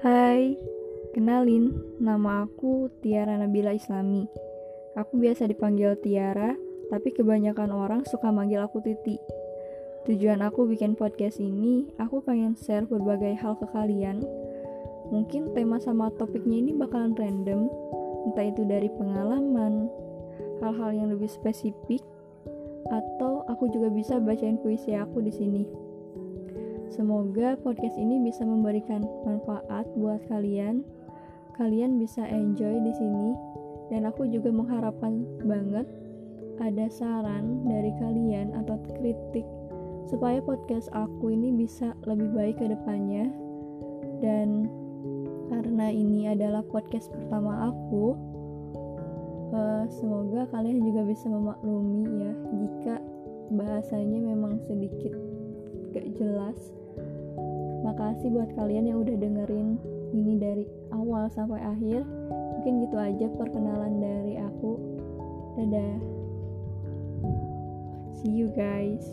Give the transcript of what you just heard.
Hai, kenalin, nama aku Tiara Nabila Islami. Aku biasa dipanggil Tiara, tapi kebanyakan orang suka manggil aku Titi. Tujuan aku bikin podcast ini, aku pengen share berbagai hal ke kalian. Mungkin tema sama topiknya ini bakalan random, entah itu dari pengalaman, hal-hal yang lebih spesifik, atau aku juga bisa bacain puisi aku di sini. Semoga podcast ini bisa memberikan manfaat buat kalian. Kalian bisa enjoy di sini dan aku juga mengharapkan banget ada saran dari kalian atau kritik supaya podcast aku ini bisa lebih baik ke depannya. Dan karena ini adalah podcast pertama aku, uh, semoga kalian juga bisa memaklumi ya jika bahasanya memang sedikit jelas Makasih buat kalian yang udah dengerin ini dari awal sampai akhir. Mungkin gitu aja perkenalan dari aku. Dadah. See you guys.